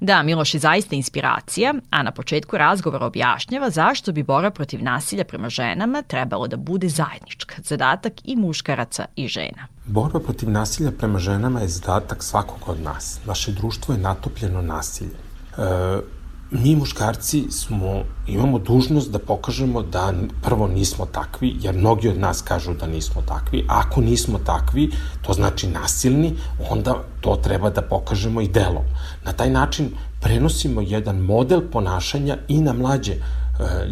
S2: Da, Miloš je zaista inspiracija, a na početku razgovora objašnjava zašto bi borba protiv nasilja prema ženama trebalo da bude zajednička, zadatak i muškaraca i žena.
S13: Borba protiv nasilja prema ženama je zadatak svakog od nas. Naše društvo je natopljeno nasilje. E, mi muškarci smo, imamo dužnost da pokažemo da prvo nismo takvi, jer mnogi od nas kažu da nismo takvi. Ako nismo takvi, to znači nasilni, onda to treba da pokažemo i delom. Na taj način prenosimo jedan model ponašanja i na mlađe e,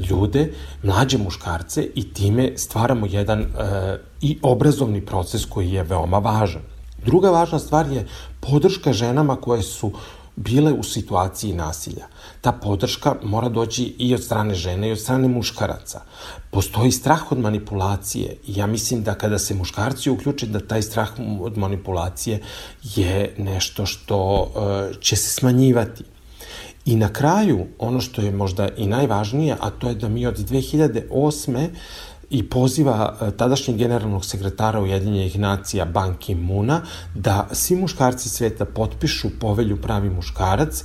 S13: ljude, mlađe muškarce i time stvaramo jedan e, i obrazovni proces koji je veoma važan. Druga važna stvar je podrška ženama koje su bile u situaciji nasilja. Ta podrška mora doći i od strane žene i od strane muškaraca. Postoji strah od manipulacije i ja mislim da kada se muškarci uključe da taj strah od manipulacije je nešto što uh, će se smanjivati. I na kraju, ono što je možda i najvažnije, a to je da mi od 2008 i poziva e, tadašnjeg generalnog sekretara Ujedinjenih nacija Ban Ki-muna da svi muškarci sveta potpišu povelju pravi muškarac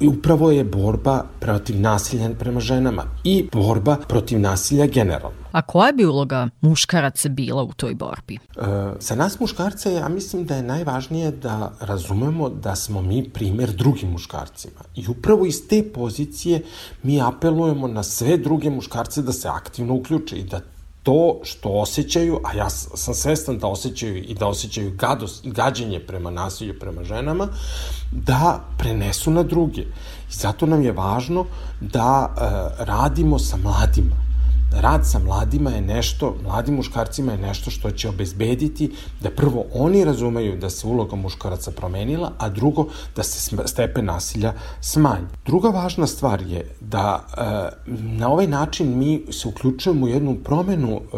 S13: I upravo je borba protiv nasilja prema ženama i borba protiv nasilja generalno.
S2: A koja bi uloga muškaraca bila u toj borbi? E,
S13: za nas muškarce ja mislim da je najvažnije da razumemo da smo mi primer drugim muškarcima. I upravo iz te pozicije mi apelujemo na sve druge muškarce da se aktivno uključe i da to što osjećaju, a ja sam svestan da osjećaju i da osjećaju gadost, gađenje prema nasilju prema ženama, da prenesu na druge. I zato nam je važno da e, radimo sa mladima rad sa mladima je nešto, mladim muškarcima je nešto što će obezbediti da prvo oni razumeju da se uloga muškaraca promenila, a drugo da se stepen nasilja smanji. Druga važna stvar je da e, na ovaj način mi se uključujemo u jednu promenu e,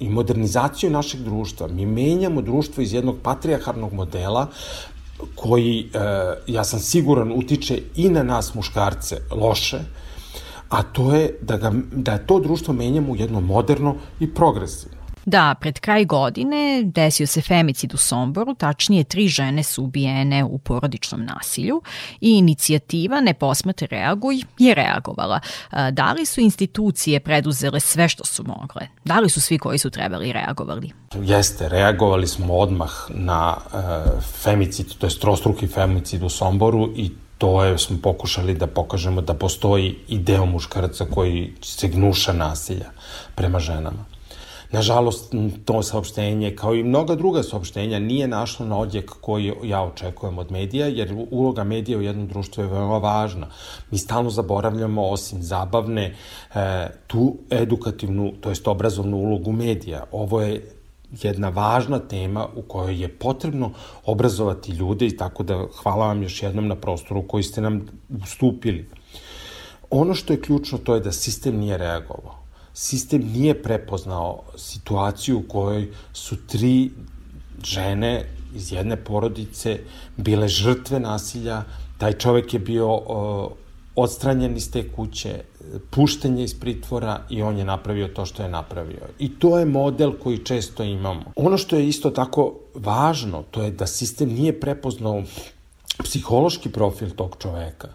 S13: i modernizaciju našeg društva. Mi menjamo društvo iz jednog patrijarharnog modela koji, e, ja sam siguran, utiče i na nas muškarce loše, a to je da, ga, da to društvo menjamo u jedno moderno i progresivno.
S2: Da, pred kraj godine desio se femicid u Somboru, tačnije tri žene su ubijene u porodičnom nasilju i inicijativa Ne posmate reaguj je reagovala. Da li su institucije preduzele sve što su mogle? Da li su svi koji su trebali reagovali?
S13: Jeste, reagovali smo odmah na uh, femicid, to je strostruki femicid u Somboru i to je, smo pokušali da pokažemo da postoji i deo muškaraca koji se gnuša nasilja prema ženama. Nažalost, to saopštenje, kao i mnoga druga saopštenja, nije našlo na odjek koji ja očekujem od medija, jer uloga medija u jednom društvu je veoma važna. Mi stalno zaboravljamo, osim zabavne, e, tu edukativnu, to jest obrazovnu ulogu medija. Ovo je jedna važna tema u kojoj je potrebno obrazovati ljude i tako da hvala vam još jednom na prostoru koji ste nam ustupili. Ono što je ključno to je da sistem nije reagovao. Sistem nije prepoznao situaciju u kojoj su tri žene iz jedne porodice bile žrtve nasilja, taj čovek je bio odstranjen iz te kuće, pušten je iz pritvora i on je napravio to što je napravio. I to je model koji često imamo. Ono što je isto tako važno, to je da sistem nije prepoznao psihološki profil tog čoveka.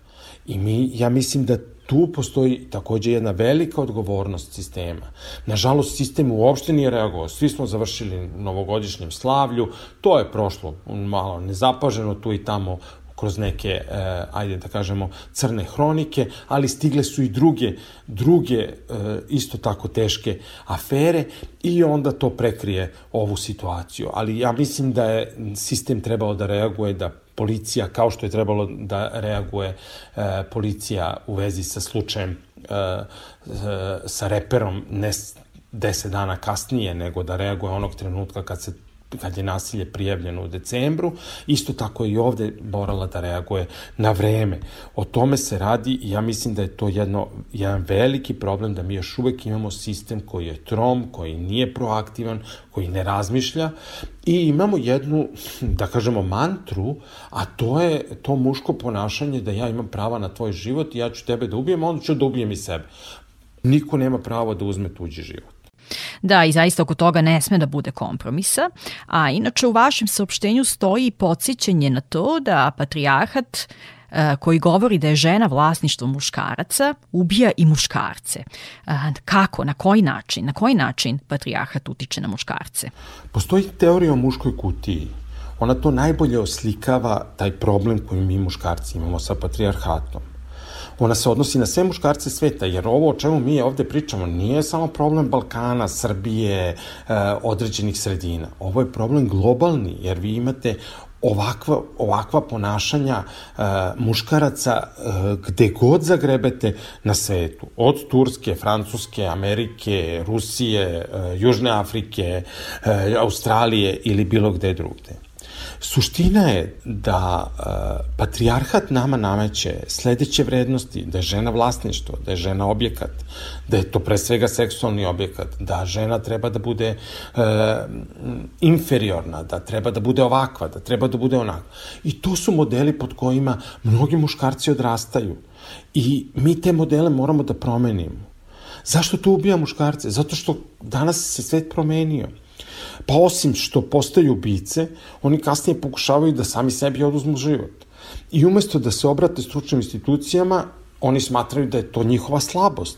S13: I mi, ja mislim da tu postoji takođe jedna velika odgovornost sistema. Nažalost, sistem uopšte nije reagovao. Svi smo završili novogodišnjem slavlju, to je prošlo malo nezapaženo tu i tamo kroz neke, e, ajde da kažemo, crne hronike, ali stigle su i druge, druge e, isto tako teške afere i onda to prekrije ovu situaciju. Ali ja mislim da je sistem trebao da reaguje, da policija, kao što je trebalo da reaguje e, policija u vezi sa slučajem e, e sa reperom, ne 10 dana kasnije, nego da reaguje onog trenutka kad se kad je nasilje prijavljeno u decembru, isto tako i ovde morala da reaguje na vreme. O tome se radi i ja mislim da je to jedno, jedan veliki problem da mi još uvek imamo sistem koji je trom, koji nije proaktivan, koji ne razmišlja i imamo jednu, da kažemo, mantru, a to je to muško ponašanje da ja imam prava na tvoj život i ja ću tebe da ubijem, onda ću da ubijem i sebe. Niko nema pravo da uzme tuđi život.
S2: Da, i zaista oko toga ne sme da bude kompromisa. A inače u vašem saopštenju stoji podsjećanje na to da patrijarhat e, koji govori da je žena vlasništvo muškaraca, ubija i muškarce. E, kako, na koji način? Na koji način patrijarhat utiče na muškarce?
S13: Postoji teorija o muškoj kutiji. Ona to najbolje oslikava taj problem koji mi muškarci imamo sa patrijarhatom ona se odnosi na sve muškarce sveta, jer ovo o čemu mi ovde pričamo nije samo problem Balkana, Srbije, e, određenih sredina. Ovo je problem globalni, jer vi imate ovakva, ovakva ponašanja e, muškaraca e, gde god zagrebete na svetu. Od Turske, Francuske, Amerike, Rusije, e, Južne Afrike, e, Australije ili bilo gde drugde. Suština je da uh, patrijarhat nama nameće sledeće vrednosti, da je žena vlasništvo, da je žena objekat, da je to pre svega seksualni objekat, da žena treba da bude uh, inferiorna, da treba da bude ovakva, da treba da bude onakva. I to su modeli pod kojima mnogi muškarci odrastaju. I mi te modele moramo da promenimo. Zašto to ubija muškarce? Zato što danas se svet promenio. Pa osim što postaju ubice, oni kasnije pokušavaju da sami sebi oduzmu život. I umesto da se obrate stručnim institucijama, oni smatraju da je to njihova slabost.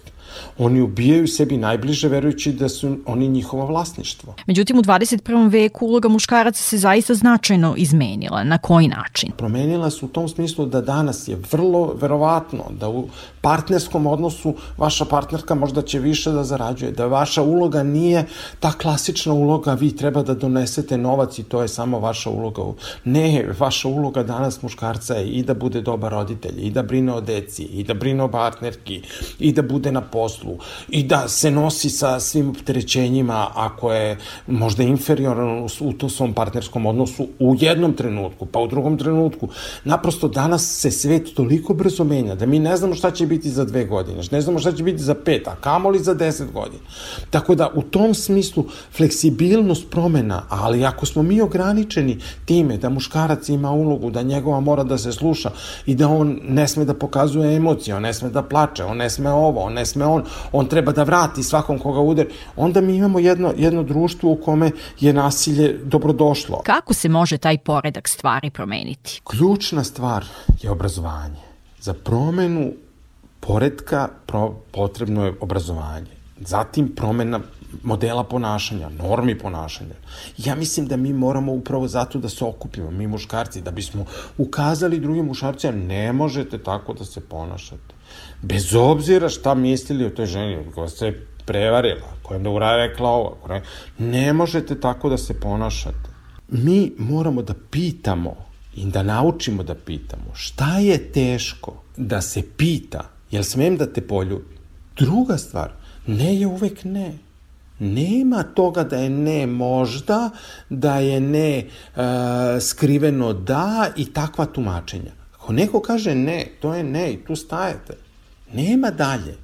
S13: Oni ubijaju sebi najbliže verujući da su oni njihovo vlasništvo.
S2: Međutim, u 21. veku uloga muškaraca se zaista značajno izmenila. Na koji način?
S13: Promenila se u tom smislu da danas je vrlo verovatno da u partnerskom odnosu vaša partnerka možda će više da zarađuje, da vaša uloga nije ta klasična uloga, vi treba da donesete novac i to je samo vaša uloga. Ne, vaša uloga danas muškarca je i da bude dobar roditelj, i da brine o deci, i da brine o partnerki, i da bude na poslu, i da se nosi sa svim opterećenjima ako je možda inferioran u tom svom partnerskom odnosu u jednom trenutku, pa u drugom trenutku. Naprosto danas se svet toliko brzo menja da mi ne znamo šta će biti za dve godine, ne znamo šta će biti za pet, a kamoli za deset godina. Tako da u tom smislu fleksibilnost promena, ali ako smo mi ograničeni time da muškarac ima ulogu, da njegova mora da se sluša i da on ne sme da pokazuje emocije, on ne sme da plače, on ne sme ovo, on ne sme on, on treba da vrati svakom koga udari, onda mi imamo jedno, jedno društvo u kome je nasilje dobrodošlo.
S2: Kako se može taj poredak stvari promeniti?
S13: Ključna stvar je obrazovanje. Za promenu poredka pro, potrebno je obrazovanje. Zatim promena modela ponašanja, normi ponašanja. Ja mislim da mi moramo upravo zato da se okupimo, mi muškarci, da bismo ukazali drugim muškarcima, ne možete tako da se ponašate. Bez obzira šta mislili o toj ženi, koja se prevarila, koja da rekla ovo, koja ne možete tako da se ponašate. Mi moramo da pitamo i da naučimo da pitamo šta je teško da se pita Jel smem da te poljubim? Druga stvar, ne je uvek ne. Nema toga da je ne možda, da je ne uh, skriveno da i takva tumačenja. Ako neko kaže ne, to je ne i tu stajete. Nema dalje.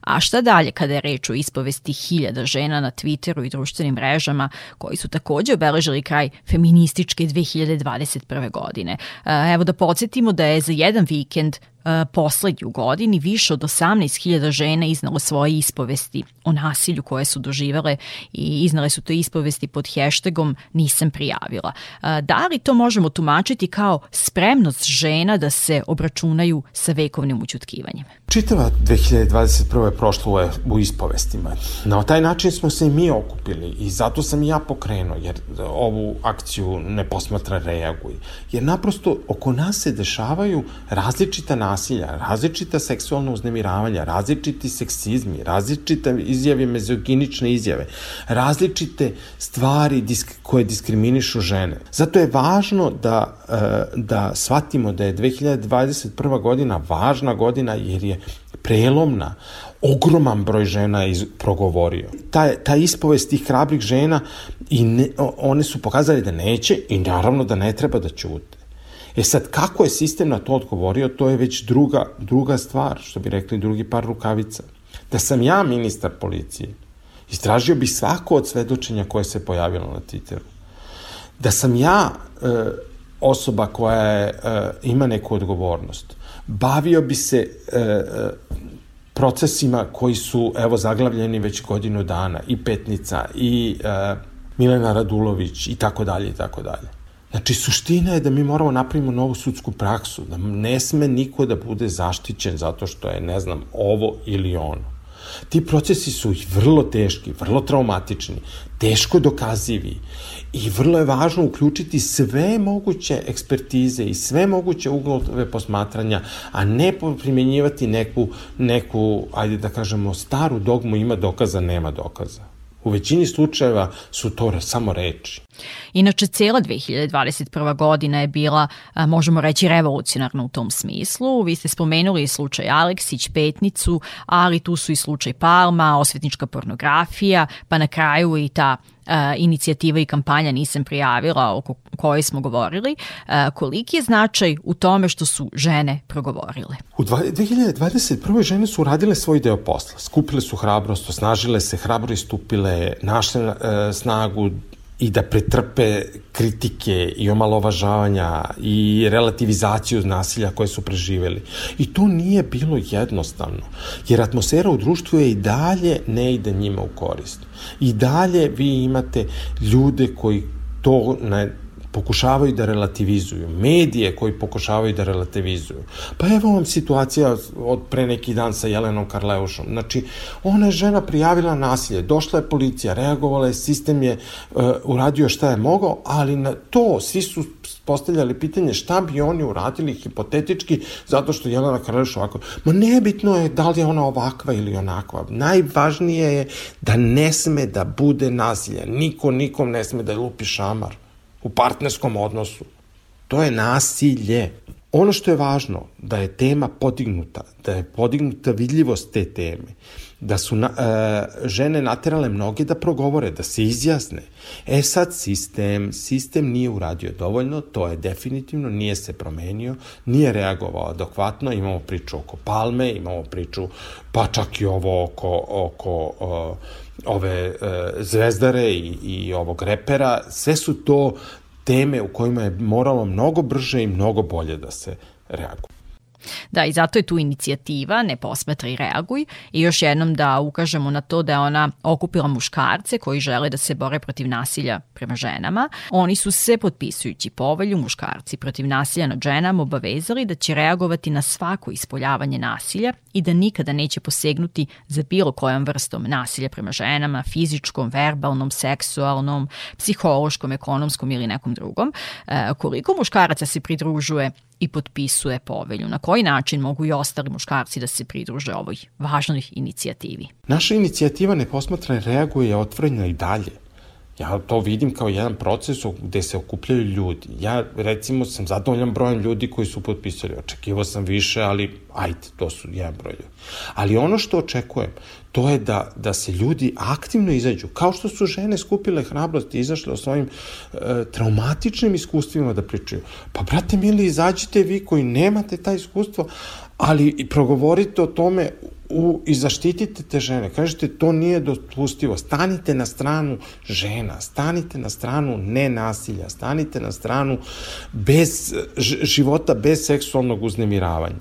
S2: A šta dalje kada je reč o ispovesti hiljada žena na Twitteru i društvenim mrežama koji su takođe obeležili kraj feminističke 2021. godine? E, evo da podsjetimo da je za jedan vikend E, poslednji u godini više od 18.000 žena iznalo svoje ispovesti o nasilju koje su doživele i iznale su to ispovesti pod hashtagom nisam prijavila. E, da li to možemo tumačiti kao spremnost žena da se obračunaju sa vekovnim učutkivanjem?
S13: Čitava 2021. je prošla u ispovestima. Na taj način smo se i mi okupili i zato sam i ja pokrenuo, jer ovu akciju ne posmatra reaguj. Jer naprosto oko nas se dešavaju različita nasilja, različita seksualna uznemiravanja, različiti seksizmi, različite izjave, mezoginične izjave, različite stvari disk, koje diskriminišu žene. Zato je važno da, e, da shvatimo da je 2021. godina važna godina jer je prelomna ogroman broj žena iz, progovorio. Ta, ta ispovest tih hrabrih žena i ne, one su pokazali da neće i naravno da ne treba da ćute. E sad, kako je sistem na to odgovorio, to je već druga, druga stvar, što bi rekli drugi par rukavica. Da sam ja ministar policije, istražio bi svako od svedočenja koje se pojavilo na Twitteru. Da sam ja e, osoba koja je, e, ima neku odgovornost, bavio bi se e, e, procesima koji su, evo, zaglavljeni već godinu dana, i Petnica, i e, Milena Radulović, i tako dalje, i tako dalje. Znači, suština je da mi moramo napravimo novu sudsku praksu, da ne sme niko da bude zaštićen zato što je, ne znam, ovo ili ono. Ti procesi su vrlo teški, vrlo traumatični, teško dokazivi i vrlo je važno uključiti sve moguće ekspertize i sve moguće uglove posmatranja, a ne primjenjivati neku, neku, ajde da kažemo, staru dogmu ima dokaza, nema dokaza. U većini slučajeva su to samo reči.
S2: Inače, cela 2021. godina je bila, možemo reći, revolucionarna u tom smislu. Vi ste spomenuli slučaj Aleksić, Petnicu, ali tu su i slučaj Palma, osvetnička pornografija, pa na kraju i ta inicijativa i kampanja nisam prijavila o kojoj smo govorili. Koliki je značaj u tome što su žene progovorile?
S13: U 2021. žene su uradile svoj deo posla. Skupile su hrabrost, osnažile se, hrabro istupile, našle snagu i da pretrpe kritike i omalovažavanja i relativizaciju nasilja koje su preživeli. I to nije bilo jednostavno, jer atmosfera u društvu je i dalje ne ide njima u korist. I dalje vi imate ljude koji to na pokušavaju da relativizuju, medije koji pokušavaju da relativizuju. Pa evo vam situacija od pre neki dan sa Jelenom Karleušom. Znači, ona je žena prijavila nasilje, došla je policija, reagovala je, sistem je uh, uradio šta je mogao, ali na to svi su postavljali pitanje šta bi oni uradili hipotetički zato što Jelena Karleuš ovako. Ma nebitno je da li je ona ovakva ili onakva. Najvažnije je da ne sme da bude nasilja. Niko nikom ne sme da je lupi šamar u partnerskom odnosu. To je nasilje. Ono što je važno, da je tema podignuta, da je podignuta vidljivost te teme, da su na, e, žene naterale mnoge da progovore, da se izjasne. E sad sistem, sistem nije uradio dovoljno, to je definitivno, nije se promenio, nije reagovao adekvatno, imamo priču oko Palme, imamo priču, pa čak i ovo oko, oko o, ove e, zvezdare i, i ovog repera, sve su to teme u kojima je moralo mnogo brže i mnogo bolje da se reaguje.
S2: Da, i zato je tu inicijativa Ne posmatra i reaguj i još jednom da ukažemo na to da je ona okupila muškarce koji žele da se bore protiv nasilja prema ženama. Oni su se, potpisujući povelju muškarci protiv nasilja nad ženama, obavezali da će reagovati na svako ispoljavanje nasilja i da nikada neće posegnuti za bilo kojom vrstom nasilja prema ženama, fizičkom, verbalnom, seksualnom, psihološkom, ekonomskom ili nekom drugom. E, koliko muškaraca se pridružuje i potpisuje povelju? Na koji način mogu i ostali muškarci da se pridruže ovoj važnoj inicijativi?
S13: Naša inicijativa ne posmatra reaguje je otvorena i dalje. Ja to vidim kao jedan proces gde se okupljaju ljudi. Ja, recimo, sam zadovoljan brojem ljudi koji su potpisali. Očekivao sam više, ali ajde, to su jedan broj ljudi. Ali ono što očekujem, to je da, da se ljudi aktivno izađu, kao što su žene skupile hrabrost i izašle o svojim e, traumatičnim iskustvima da pričaju. Pa, brate mili, izađite vi koji nemate taj iskustvo, ali i progovorite o tome u, i zaštitite te žene. Kažete, to nije dopustivo. Stanite na stranu žena, stanite na stranu nenasilja, stanite na stranu bez, života bez seksualnog uznemiravanja.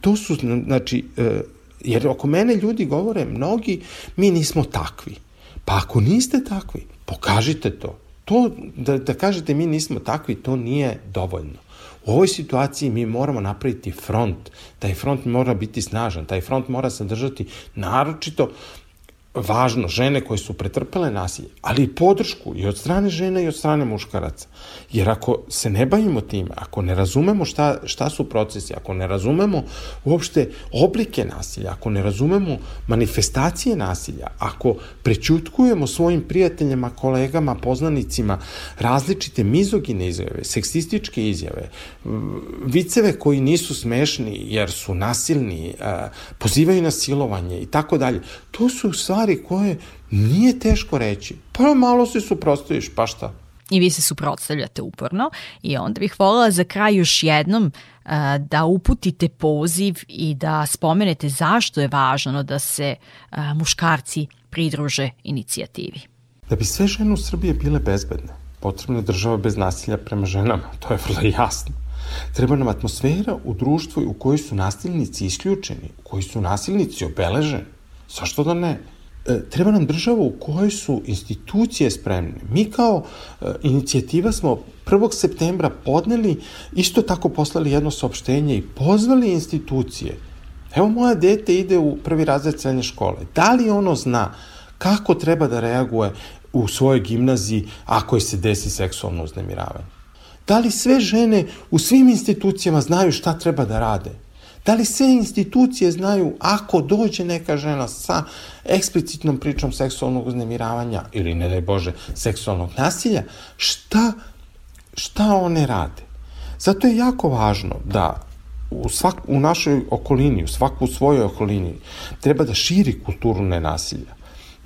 S13: To su, znači, e, jer oko mene ljudi govore, mnogi, mi nismo takvi. Pa ako niste takvi, pokažite to. To, da, da kažete mi nismo takvi, to nije dovoljno. U ovoj situaciji mi moramo napraviti front. Taj front mora biti snažan, taj front mora sadržati naročito važno žene koje su pretrpele nasilje, ali i podršku i od strane žena i od strane muškaraca. Jer ako se ne bavimo time, ako ne razumemo šta, šta su procesi, ako ne razumemo uopšte oblike nasilja, ako ne razumemo manifestacije nasilja, ako prećutkujemo svojim prijateljima, kolegama, poznanicima različite mizogine izjave, seksističke izjave, viceve koji nisu smešni jer su nasilni, pozivaju na silovanje i tako dalje, to su stvari koje nije teško reći. Pa malo se suprostaviš, pa šta?
S2: i vi se suprotstavljate uporno i onda bih voljela za kraj još jednom uh, da uputite poziv i da spomenete zašto je važno da se uh, muškarci pridruže inicijativi.
S13: Da bi sve žene u Srbije bile bezbedne, potrebna je država bez nasilja prema ženama, to je vrlo jasno. Treba nam atmosfera u društvu u kojoj su nasilnici isključeni, u kojoj su nasilnici obeleženi. Zašto da ne? E, treba nam država u kojoj su institucije spremne. Mi kao e, inicijativa smo 1. septembra podneli, isto tako poslali jedno saopštenje i pozvali institucije. Evo moja dete ide u prvi razred srednje škole. Da li ono zna kako treba da reaguje u svojoj gimnaziji ako je se desi seksualno uznemiravanje? Da li sve žene u svim institucijama znaju šta treba da rade? Da li sve institucije znaju ako dođe neka žena sa eksplicitnom pričom seksualnog uznemiravanja ili, ne daj Bože, seksualnog nasilja, šta, šta one rade? Zato je jako važno da u, svak, u našoj okolini, u svaku svojoj okolini, treba da širi kulturu nenasilja.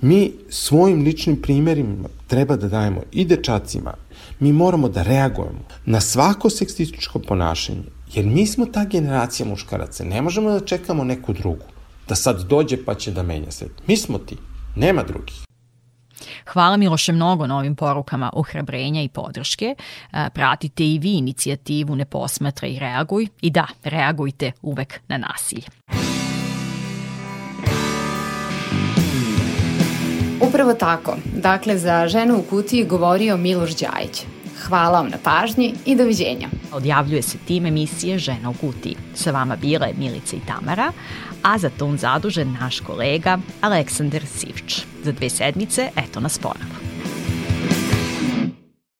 S13: Mi svojim ličnim primjerima treba da dajemo i dečacima, mi moramo da reagujemo na svako seksističko ponašanje, jer mi smo ta generacija muškaraca, ne možemo da čekamo neku drugu, da sad dođe pa će da menja svet. Mi smo ti, nema drugih.
S2: Hvala Miloše mnogo na ovim porukama ohrabrenja i podrške. Pratite i vi inicijativu Ne posmatra i reaguj. I da, reagujte uvek na nasilje.
S1: Upravo tako. Dakle, za ženu u kutiji govorio Miloš Đajić. Hvala vam na pažnji i doviđenja.
S2: Odjavljuje se tim emisije Žena u kutiji. Sa vama bile Milica i Tamara, a za ton zadužen naš kolega Aleksandar Sivč. Za dve sedmice, eto nas ponovo.